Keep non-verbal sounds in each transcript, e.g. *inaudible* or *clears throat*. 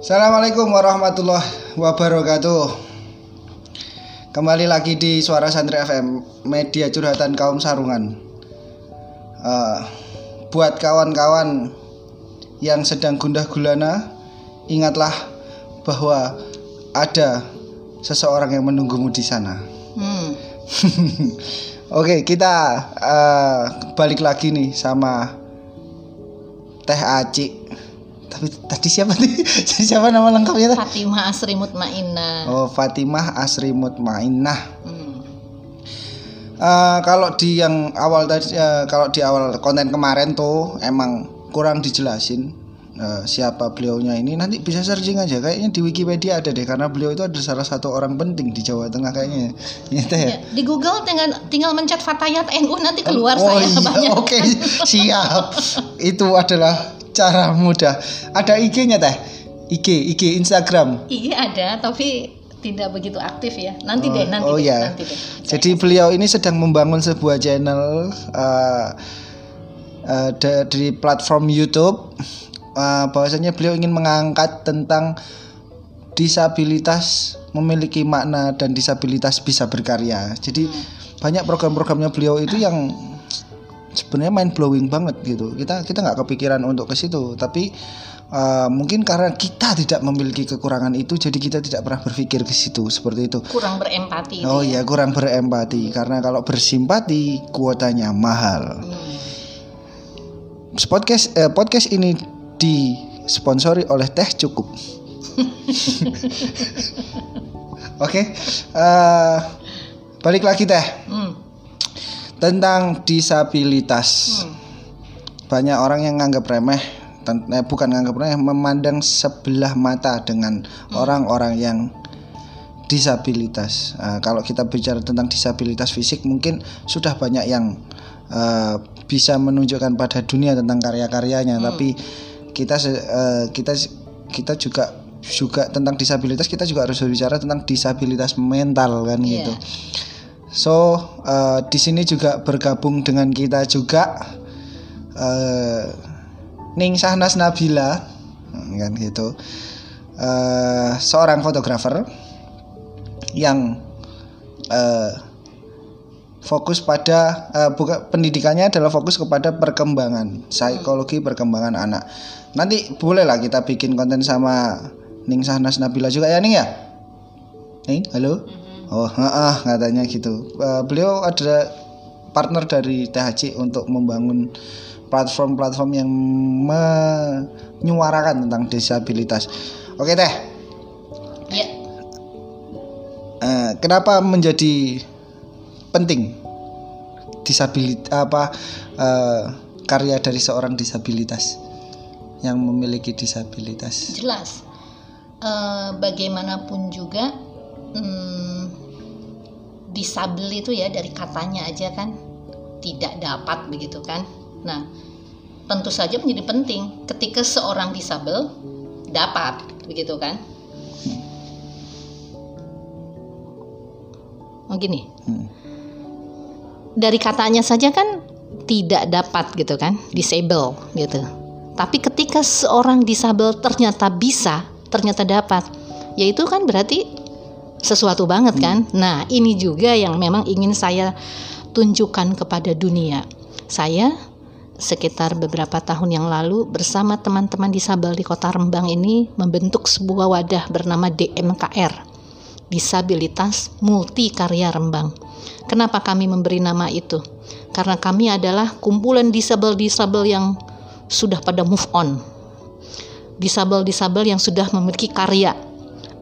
Assalamualaikum warahmatullahi wabarakatuh. Kembali lagi di Suara Santri FM, media curhatan kaum sarungan. Eh, buat kawan-kawan yang sedang gundah gulana, ingatlah bahwa ada seseorang yang menunggumu di sana. Hmm. *laughs* Oke, kita eh, balik lagi nih sama Teh Aci. Tapi tadi siapa nih? *laughs* siapa nama lengkapnya? Fatimah Asri Mutmainah. Oh, Fatimah Asri Mutmainah. Hmm. Eh, kalau di yang awal tadi, eh, kalau di awal konten kemarin tuh emang kurang dijelasin eh, siapa beliaunya ini. Nanti bisa searching aja. Kayaknya di Wikipedia ada deh, karena beliau itu ada salah satu orang penting di Jawa Tengah kayaknya. Iya teh ya. Ya, di Google tinggal tinggal mencet Fatayat NU nanti keluar oh saya iya, banyak. oke siap. *laughs* Itu adalah cara mudah. Ada IG-nya teh. IG, IG Instagram. Iya ada, tapi tidak begitu aktif ya. Nanti Oh, deh, nanti oh deh, ya. nanti deh. Jadi beliau ini sedang membangun sebuah channel uh, uh, da- di platform YouTube. Uh, bahwasanya beliau ingin mengangkat tentang disabilitas memiliki makna dan disabilitas bisa berkarya. Jadi banyak program-programnya beliau itu yang sebenarnya mind blowing banget gitu. Kita kita nggak kepikiran untuk ke situ, tapi uh, mungkin karena kita tidak memiliki kekurangan itu, jadi kita tidak pernah berpikir ke situ seperti itu. kurang berempati. Oh iya kurang berempati karena kalau bersimpati kuotanya mahal. Hmm. Podcast eh, podcast ini disponsori oleh Teh Cukup. *laughs* Oke, eh, balik lagi Teh Hmm. Tentang disabilitas. Hmm. Banyak orang yang nganggap remeh, eh, bukan nganggap remeh, memandang sebelah mata dengan orang-orang yang disabilitas. Eh, kalau kita bicara tentang disabilitas fisik, mungkin sudah banyak yang eh, bisa menunjukkan pada dunia tentang karya-karyanya. Tapi kita eh, kita kita juga juga tentang disabilitas kita juga harus berbicara tentang disabilitas mental kan Iya. gitu. So eh, di sini juga bergabung dengan kita juga eh Ning Sahnas Nabila kan gitu. Eh seorang fotografer yang eh fokus pada eh, buka pendidikannya adalah fokus kepada perkembangan psikologi perkembangan anak. Nanti bolehlah kita bikin konten sama Ning Sahnas Nabila juga ya Ning ya? Ning, halo? Oh, heeh, katanya gitu. Eh, beliau adalah partner dari THC untuk membangun platform-platform yang menyuarakan tentang disabilitas. Oke teh, Ya. eh, kenapa menjadi penting disabilitas apa eh, karya dari seorang disabilitas yang memiliki disabilitas? Jelas. Eh, bagaimanapun juga hmm, disabel itu ya dari katanya aja kan tidak dapat begitu kan. Nah, tentu saja menjadi penting ketika seorang disabel dapat begitu kan. Oh gini. Hmm. Dari katanya saja kan tidak dapat gitu kan, disable gitu. Tapi ketika seorang disabel ternyata bisa, ternyata dapat, ya itu kan berarti sesuatu banget kan. Nah, ini juga yang memang ingin saya tunjukkan kepada dunia. Saya sekitar beberapa tahun yang lalu bersama teman-teman disabel di Kota Rembang ini membentuk sebuah wadah bernama DMKR. Disabilitas Multi Karya Rembang. Kenapa kami memberi nama itu? Karena kami adalah kumpulan disabel-disabel yang sudah pada move on. Disabel-disabel yang sudah memiliki karya.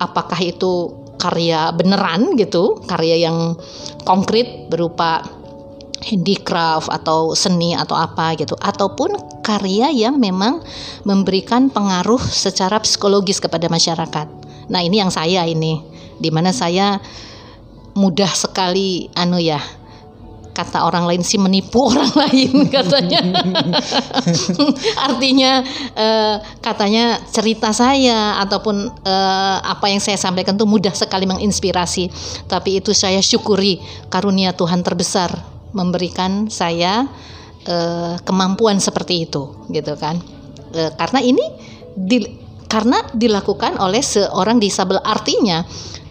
Apakah itu karya beneran gitu, karya yang konkret berupa handicraft atau seni atau apa gitu ataupun karya yang memang memberikan pengaruh secara psikologis kepada masyarakat. Nah, ini yang saya ini di mana saya mudah sekali anu ya kata orang lain sih menipu *laughs* orang lain katanya. *laughs* Artinya eh, katanya cerita saya ataupun eh, apa yang saya sampaikan itu mudah sekali menginspirasi. Tapi itu saya syukuri karunia Tuhan terbesar memberikan saya eh, kemampuan seperti itu gitu kan. Eh, karena ini di karena dilakukan oleh seorang disabel artinya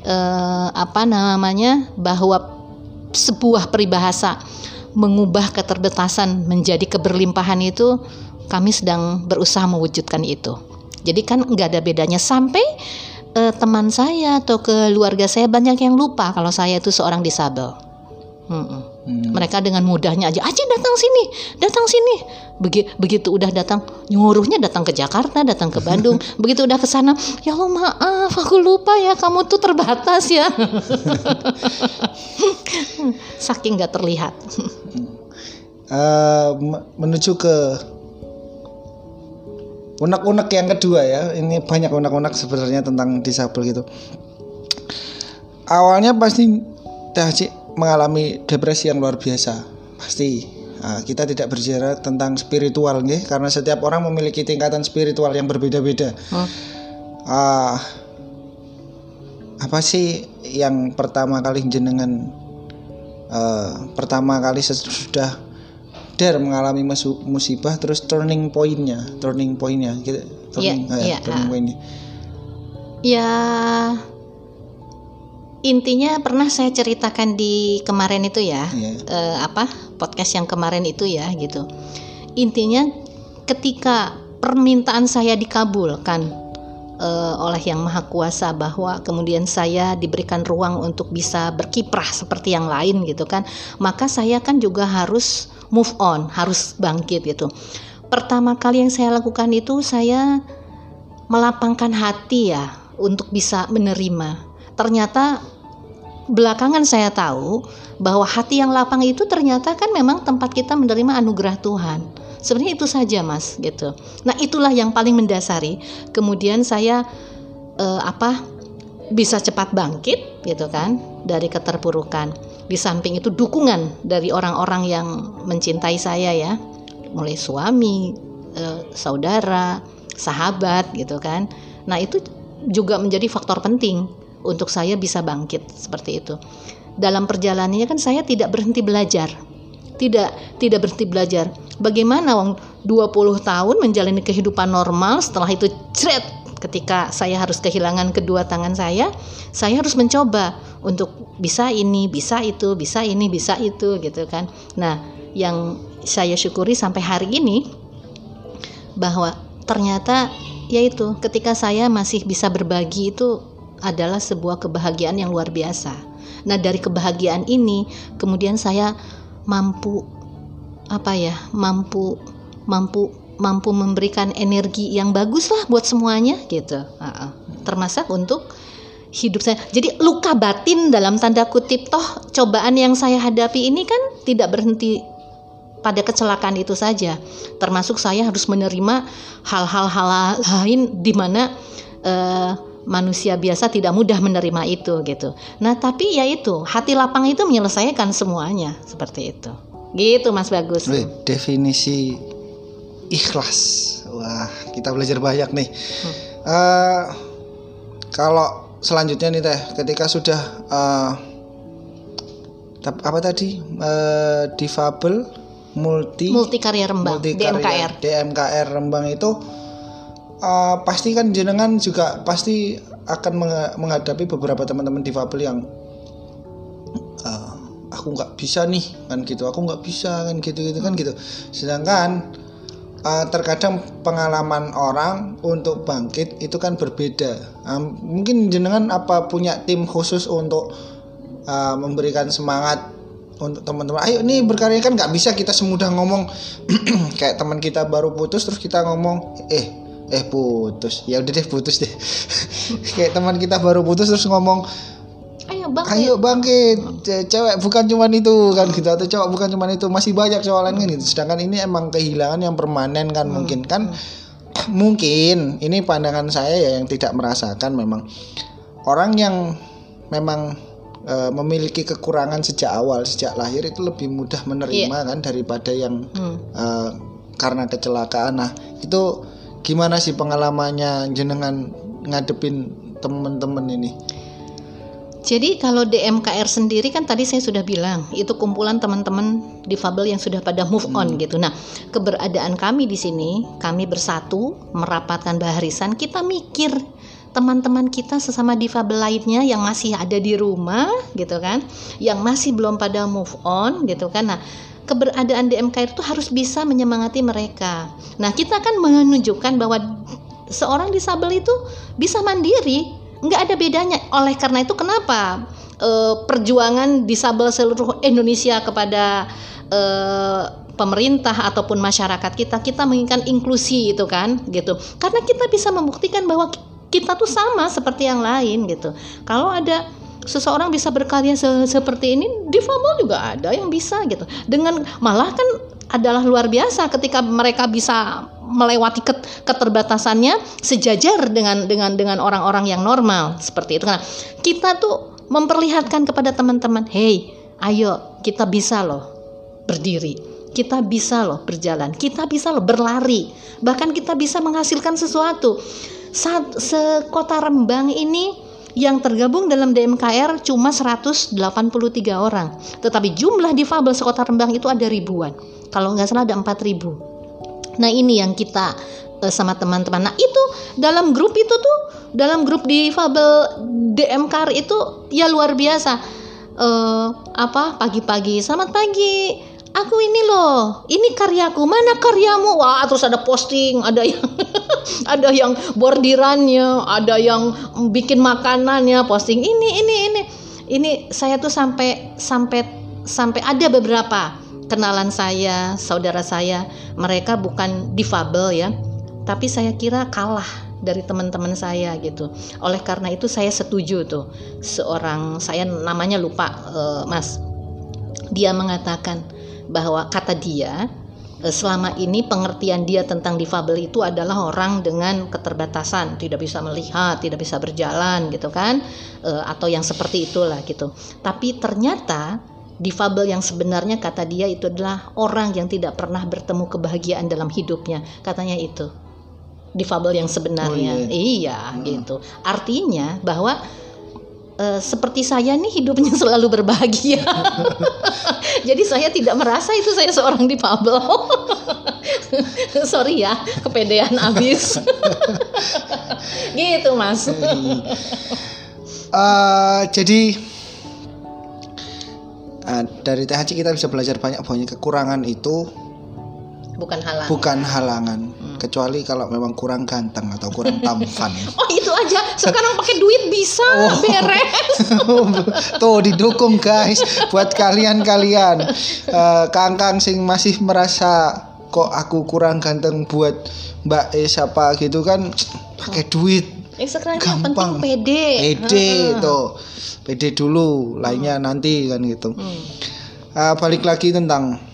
eh, apa namanya bahwa sebuah peribahasa mengubah keterbatasan menjadi keberlimpahan itu kami sedang berusaha mewujudkan itu. Jadi kan nggak ada bedanya sampai eh, teman saya atau keluarga saya banyak yang lupa kalau saya itu seorang disabel. Hmm. Mereka dengan mudahnya aja, aja datang sini, datang sini. Begi, begitu udah datang, nyuruhnya datang ke Jakarta, datang ke Bandung. *laughs* begitu udah ke sana, ya Allah maaf, aku lupa ya, kamu tuh terbatas ya. *laughs* Saking nggak terlihat. uh, menuju ke unek-unek yang kedua ya. Ini banyak unek-unek sebenarnya tentang disabel gitu. Awalnya pasti Teh Haji mengalami depresi yang luar biasa. Pasti. Nah, kita tidak berbicara tentang spiritual nih karena setiap orang memiliki tingkatan spiritual yang berbeda-beda. Hmm. Uh, apa sih yang pertama kali jenengan uh, pertama kali sesudah der mengalami musibah terus turning pointnya turning pointnya gitu turning, yeah, uh, yeah, turning uh, pointnya ya intinya pernah saya ceritakan di kemarin itu ya yeah. uh, apa podcast yang kemarin itu ya gitu. Intinya ketika permintaan saya dikabulkan uh, oleh yang maha kuasa bahwa kemudian saya diberikan ruang untuk bisa berkiprah seperti yang lain gitu kan maka saya kan juga harus move on harus bangkit gitu. Pertama kali yang saya lakukan itu saya melapangkan hati ya untuk bisa menerima. Ternyata belakangan saya tahu bahwa hati yang lapang itu ternyata kan memang tempat kita menerima anugerah Tuhan. Sebenarnya itu saja, Mas, gitu. Nah, itulah yang paling mendasari. Kemudian saya eh, apa bisa cepat bangkit gitu kan dari keterpurukan. Di samping itu dukungan dari orang-orang yang mencintai saya ya, mulai suami, eh, saudara, sahabat gitu kan. Nah, itu juga menjadi faktor penting untuk saya bisa bangkit seperti itu. Dalam perjalanannya kan saya tidak berhenti belajar. Tidak tidak berhenti belajar. Bagaimana wong 20 tahun menjalani kehidupan normal setelah itu cret ketika saya harus kehilangan kedua tangan saya, saya harus mencoba untuk bisa ini, bisa itu, bisa ini, bisa itu gitu kan. Nah, yang saya syukuri sampai hari ini bahwa ternyata yaitu ketika saya masih bisa berbagi itu adalah sebuah kebahagiaan yang luar biasa. Nah, dari kebahagiaan ini kemudian saya mampu apa ya? mampu mampu mampu memberikan energi yang bagus lah buat semuanya gitu. Termasuk untuk hidup saya. Jadi luka batin dalam tanda kutip toh cobaan yang saya hadapi ini kan tidak berhenti pada kecelakaan itu saja. Termasuk saya harus menerima hal-hal hal lain di mana uh, manusia biasa tidak mudah menerima itu gitu. Nah, tapi ya itu, hati lapang itu menyelesaikan semuanya seperti itu. Gitu Mas Bagus. Definisi ikhlas. Wah, kita belajar banyak nih. Hmm. Uh, kalau selanjutnya nih Teh, ketika sudah uh, apa tadi? Uh, difabel multi multi karya Rembang, multi karya, DMKR. DMKR Rembang itu uh, pasti kan jenengan juga pasti akan menghadapi beberapa teman-teman difabel yang uh, aku nggak bisa nih kan gitu. Aku nggak bisa kan gitu gitu kan gitu. Sedangkan uh, terkadang pengalaman orang untuk bangkit itu kan berbeda. Uh, mungkin jenengan apa punya tim khusus untuk uh, memberikan semangat untuk teman-teman ayo nih berkarya kan nggak bisa kita semudah ngomong. *clears throat* Kayak teman kita baru putus terus kita ngomong eh eh putus. Ya udah deh putus deh. *laughs* Kayak teman kita baru putus terus ngomong ayo bangkit. Ayo bangkit. Cewek bukan cuma itu kan gitu. Atau cowok bukan cuma itu. Masih banyak cowok lain kan gitu. Sedangkan ini emang kehilangan yang permanen kan hmm. mungkin kan. Hmm. *clears throat* mungkin. Ini pandangan saya ya yang tidak merasakan memang. Orang yang memang e, memiliki kekurangan sejak awal sejak lahir itu lebih mudah menerima yeah. kan daripada yang hmm. e, karena kecelakaan. Nah itu gimana sih pengalamannya jenengan ngadepin temen-temen ini Jadi kalau DMKR sendiri kan tadi saya sudah bilang itu kumpulan teman-teman difabel yang sudah pada move on gitu. Nah, keberadaan kami di sini, kami bersatu merapatkan barisan, kita mikir teman-teman kita sesama difabel lainnya yang masih ada di rumah gitu kan, yang masih belum pada move on gitu kan. Nah, keberadaan DMKR itu harus bisa menyemangati mereka. Nah, kita kan menunjukkan bahwa seorang disabel itu bisa mandiri, nggak ada bedanya. Oleh karena itu, kenapa e, perjuangan disabel seluruh Indonesia kepada e, pemerintah ataupun masyarakat kita, kita menginginkan inklusi itu kan, gitu. Karena kita bisa membuktikan bahwa kita tuh sama seperti yang lain gitu. Kalau ada seseorang bisa berkarya se seperti ini, difabel juga ada yang bisa gitu. Dengan malah kan adalah luar biasa ketika mereka bisa melewati ket keterbatasannya sejajar dengan dengan dengan orang-orang yang normal seperti itu. Nah, kita tuh memperlihatkan kepada teman-teman, "Hey, ayo kita bisa loh berdiri." Kita bisa loh berjalan, kita bisa loh berlari, bahkan kita bisa menghasilkan sesuatu. Saat sekota Rembang ini yang tergabung dalam DMKR cuma 183 orang, tetapi jumlah difabel sekota Rembang itu ada ribuan. Kalau nggak salah ada 4000 nah ini yang kita uh, sama teman-teman. Nah itu dalam grup itu tuh dalam grup di Fabel DMKR itu ya luar biasa. Uh, apa? Pagi-pagi. Selamat pagi aku ini loh ini karyaku. Mana karyamu? Wah terus ada posting ada yang *laughs* ada yang bordirannya ada yang bikin makanannya posting. Ini ini ini. Ini saya tuh sampai sampai sampai ada beberapa kenalan saya, saudara saya, mereka bukan difabel ya, tapi saya kira kalah dari teman-teman saya gitu. Oleh karena itu saya setuju tuh seorang saya namanya lupa uh, Mas. Dia mengatakan bahwa kata dia uh, selama ini pengertian dia tentang difabel itu adalah orang dengan keterbatasan, tidak bisa melihat, tidak bisa berjalan gitu kan, uh, atau yang seperti itulah gitu. Tapi ternyata Difabel yang sebenarnya kata dia itu adalah orang yang tidak pernah bertemu kebahagiaan dalam hidupnya. Katanya itu. Difabel yang sebenarnya. Oh, iya, iya hmm. gitu. Artinya bahwa e, seperti saya nih hidupnya *laughs* selalu berbahagia. *laughs* Jadi saya tidak merasa itu saya seorang difabel. *laughs* Sorry ya, kepedean abis. gitu, Mas. uh, jadi uh, dari THC kita bisa belajar banyak banyak kekurangan itu bukan halangan bukan halangan hmm. Kecuali kalau memang kurang ganteng atau kurang tampan *laughs* oh itu aja. Sekarang pakai duit bisa *laughs* oh. beres. *laughs* Tuh didukung guys buat kalian-kalian. Uh, kangkang sing masih merasa kok aku kurang ganteng buat mbak E siapa gitu kan pakai duit. Yang sekarang gampang. pede. Pede tuh. Pede dulu lainnya hmm. nanti kan gitu. Hmm. uh, balik lagi tentang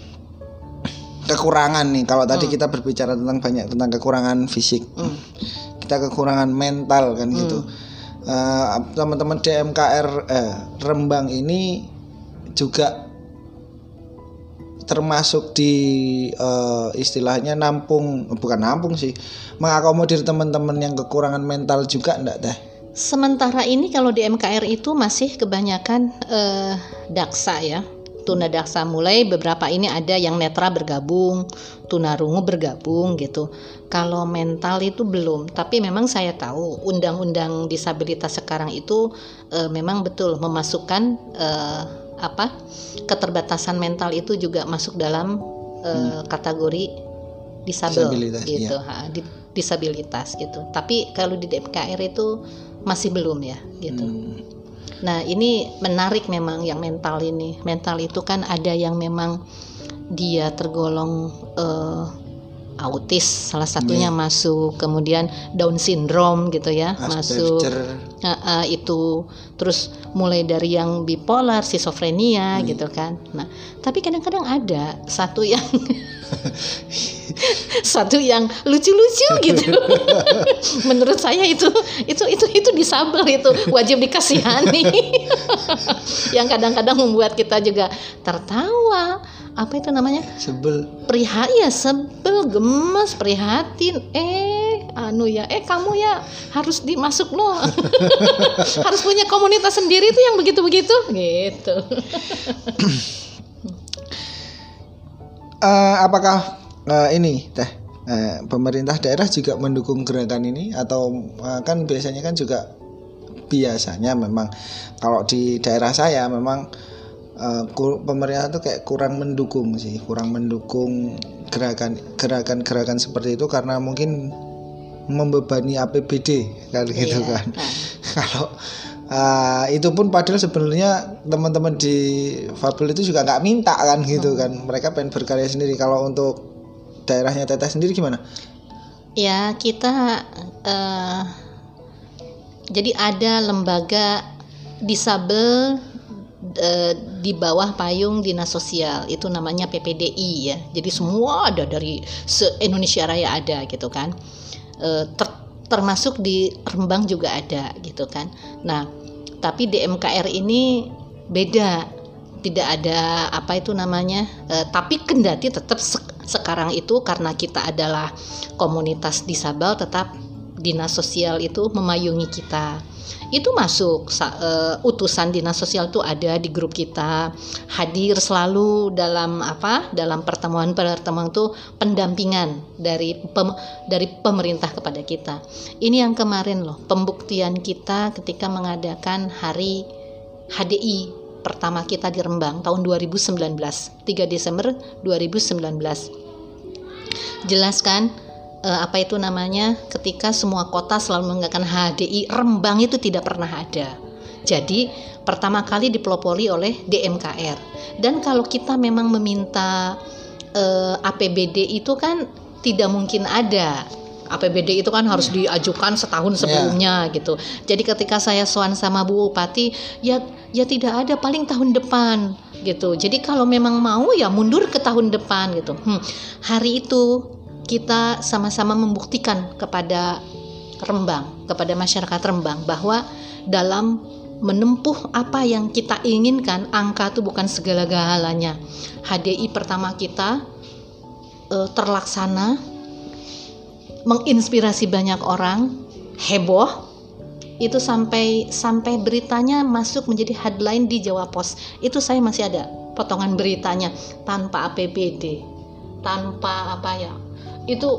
kekurangan nih kalau tadi hmm. kita berbicara tentang banyak tentang kekurangan fisik hmm. kita kekurangan mental kan hmm. gitu uh, teman-teman DMKR eh, Rembang ini juga termasuk di uh, istilahnya nampung bukan nampung sih mengakomodir teman-teman yang kekurangan mental juga enggak deh Sementara ini kalau di MKR itu masih kebanyakan uh, daksa ya, tuna daksa mulai beberapa ini ada yang netra bergabung, tunarungu bergabung gitu. Kalau mental itu belum, tapi memang saya tahu undang-undang disabilitas sekarang itu uh, memang betul memasukkan uh, apa keterbatasan mental itu juga masuk dalam uh, hmm. kategori disabel disabilitas, gitu, ya. ha, di, disabilitas gitu. Tapi kalau di DMKR itu masih belum ya gitu. Hmm. Nah ini menarik memang yang mental ini. Mental itu kan ada yang memang dia tergolong uh, autis salah satunya yeah. masuk kemudian Down syndrome gitu ya Asperger. masuk uh, uh, itu terus mulai dari yang bipolar schizophrenia hmm. gitu kan nah tapi kadang-kadang ada satu yang *laughs* satu yang lucu-lucu gitu. *laughs* Menurut saya itu itu itu itu disabel itu wajib dikasihani. *laughs* yang kadang-kadang membuat kita juga tertawa. Apa itu namanya? Sebel. Prihat ya sebel, gemes, prihatin. Eh anu ya eh kamu ya harus dimasuk no *laughs* harus punya komunitas sendiri tuh yang begitu begitu gitu *clears throat* uh, apakah uh, ini teh uh, pemerintah daerah juga mendukung gerakan ini atau uh, kan biasanya kan juga biasanya memang kalau di daerah saya memang uh, pemerintah tuh kayak kurang mendukung sih kurang mendukung gerakan gerakan gerakan seperti itu karena mungkin membebani APBD kan iya. gitu kan. Nah. *laughs* Kalau uh, itu pun padahal sebenarnya teman-teman di Fabel itu juga nggak minta kan gitu kan. Mereka pengen berkarya sendiri. Kalau untuk daerahnya Teteh sendiri gimana? Ya kita uh, jadi ada lembaga disabel uh, di bawah payung dinas sosial itu namanya PPDI ya. Jadi semua ada dari se Indonesia Raya ada gitu kan e, ter, termasuk di Rembang juga ada gitu kan. Nah, tapi di MKR ini beda, tidak ada apa itu namanya. E, tapi kendati tetap se sekarang itu karena kita adalah komunitas disabel, tetap dinas sosial itu memayungi kita. Itu masuk uh, utusan dinas sosial itu ada di grup kita. Hadir selalu dalam apa dalam pertemuan pertemuan itu pendampingan dari pem, dari pemerintah kepada kita. Ini yang kemarin loh pembuktian kita ketika mengadakan hari HDI pertama kita di Rembang tahun 2019 3 Desember 2019 jelaskan uh, apa itu namanya ketika semua kota selalu menggunakan HDI Rembang itu tidak pernah ada. Jadi pertama kali dipelopori oleh DMKR. Dan kalau kita memang meminta uh, eh, APBD itu kan tidak mungkin ada. APBD itu kan harus diajukan setahun sebelumnya yeah. gitu. Jadi ketika saya soan sama Bu Bupati, ya ya tidak ada paling tahun depan gitu. Jadi kalau memang mau ya mundur ke tahun depan gitu. Hmm, hari itu kita sama-sama membuktikan kepada Rembang, kepada masyarakat Rembang bahwa dalam menempuh apa yang kita inginkan, angka itu bukan segala-galanya. HDI pertama kita uh, terlaksana, menginspirasi banyak orang, heboh, itu sampai sampai beritanya masuk menjadi headline di Jawa Pos. Itu saya masih ada potongan beritanya tanpa APBD, tanpa apa ya, itu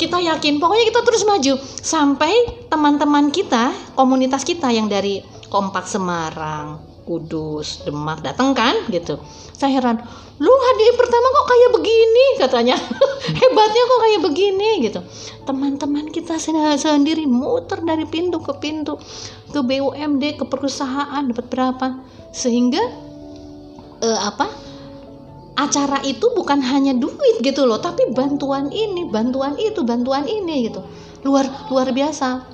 kita yakin pokoknya kita terus maju. Sampai teman-teman kita komunitas kita yang dari kompak Semarang Kudus Demak datang kan gitu. Saya heran lu hadiah pertama kok kayak begini? katanya. *laughs* Hebatnya kok kayak begini? gitu. Teman-teman kita sendiri muter dari pintu ke pintu ke BUMD ke perusahaan dapat berapa? Sehingga eh, apa acara itu bukan hanya duit gitu loh tapi bantuan ini bantuan itu bantuan ini gitu. Luar luar biasa.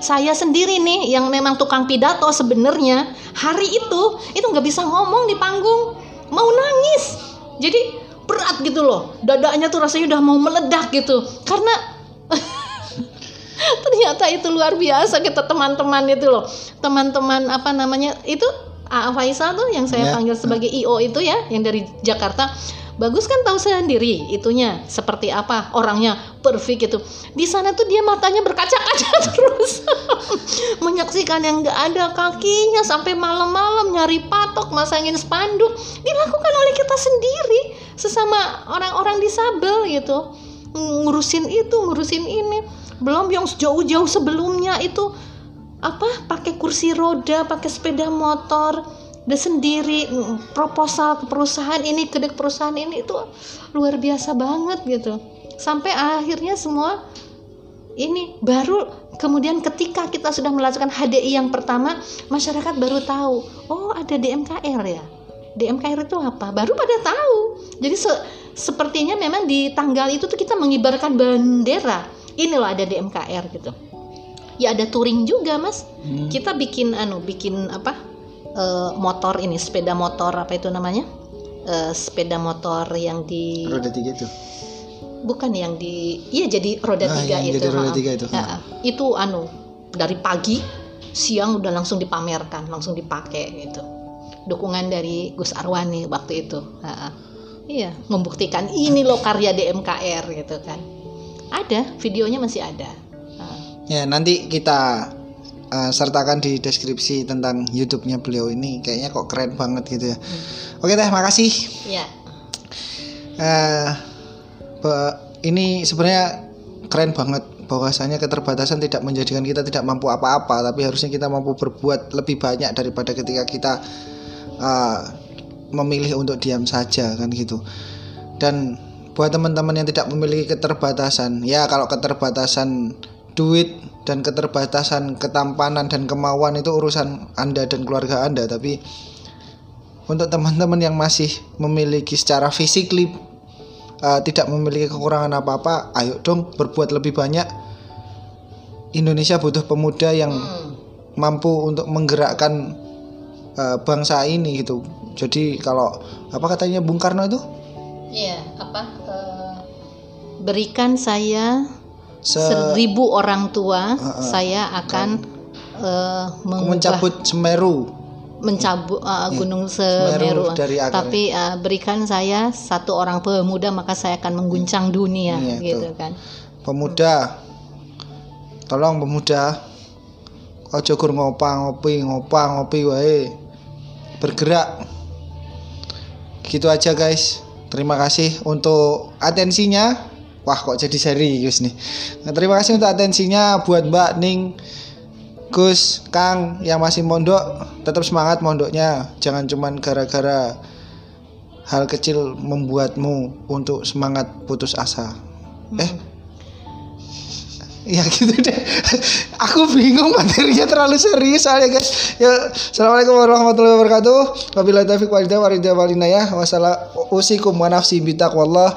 Saya sendiri nih yang memang tukang pidato sebenarnya hari itu itu nggak bisa ngomong di panggung. Mau nangis. Jadi berat gitu loh. Dadanya tuh rasanya udah mau meledak gitu. Karena *laughs* ternyata itu luar biasa kita teman-teman itu loh. Teman-teman apa namanya itu A Faisal tuh yang saya yeah. panggil sebagai IO itu ya yang dari Jakarta. Bagus kan tahu sendiri itunya seperti apa orangnya perfect itu di sana tuh dia matanya berkaca-kaca *laughs* terus. Menyaksikan yang nggak ada kakinya sampai malam-malam nyari patok masangin spanduk. Dilakukan oleh kita sendiri sesama orang-orang disabel gitu. Ngurusin itu ngurusin ini. Belum yang jauh-jauh sebelumnya itu apa? Pakai kursi roda pakai sepeda motor udah sendiri proposal ke perusahaan ini ke perusahaan ini itu luar biasa banget gitu. Sampai akhirnya semua ini baru kemudian ketika kita sudah melakukan HDI yang pertama masyarakat baru tahu oh ada DMKR ya? DMKR itu apa? Baru pada tahu. Jadi se sepertinya memang di tanggal itu tuh kita mengibarkan bendera. Ini loh ada DMKR gitu ya ada touring juga mas. Hmm. kita bikin anu bikin apa uh, motor ini sepeda motor apa itu namanya? Uh, sepeda motor yang di roda tiga itu? Bukan yang di iya jadi roda ah, tiga itu. jadi roda tiga itu. Ya, itu anu dari pagi siang udah langsung dipamerkan langsung dipakai gitu. Dukungan dari Gus Arwani waktu itu. Ha, iya membuktikan ini loh karya DMKR gitu kan. Ada videonya masih ada Ya nanti kita uh, sertakan di deskripsi tentang YouTube-nya beliau ini. Kayaknya kok keren banget gitu ya. Oke teh, makasih. ya Eh, ba- ini sebenarnya keren banget bahwasanya keterbatasan tidak menjadikan kita tidak mampu apa-apa, tapi harusnya kita mampu berbuat lebih banyak daripada ketika kita eh, memilih untuk diam saja kan gitu. Dan buat teman-teman yang tidak memiliki keterbatasan, ya kalau keterbatasan duit dan keterbatasan ketampanan dan kemauan itu urusan Anda dan keluarga Anda, tapi untuk teman-teman yang masih memiliki secara physically uh, tidak memiliki kekurangan apa-apa, ayo dong berbuat lebih banyak. Indonesia butuh pemuda yang Hmm. mampu untuk menggerakkan uh, bangsa ini gitu. Jadi kalau apa katanya Bung Karno itu Iya, apa? eh, berikan saya Se- seribu orang tua, Heeh. saya akan mengubah mencabut Semeru. mencabut uh, Iya. gunung Semeru Semeru. dari. Tapi uh, berikan saya satu orang pemuda maka saya akan mengguncang dunia, Iya, gitu tuh. kan? Pemuda. Tolong pemuda. Ojo gur ngopang ngopi ngopang ngopi wae. Bergerak. Gitu aja guys. Terima kasih untuk atensinya. Wah kok jadi serius nih. Nah, terima kasih untuk atensinya buat Mbak Ning, Gus, Kang yang masih mondok. Tetap semangat mondoknya. Jangan cuman gara-gara hal kecil membuatmu untuk semangat putus asa. Eh, Ya gitu deh. *laughs* Aku bingung materinya terlalu serius soalnya guys. Ya, assalamualaikum warahmatullahi wabarakatuh. Wabillahi taufiq walhidayah waridaya walinayah. Wassalamualaikum wa nafsi bitaqwallah.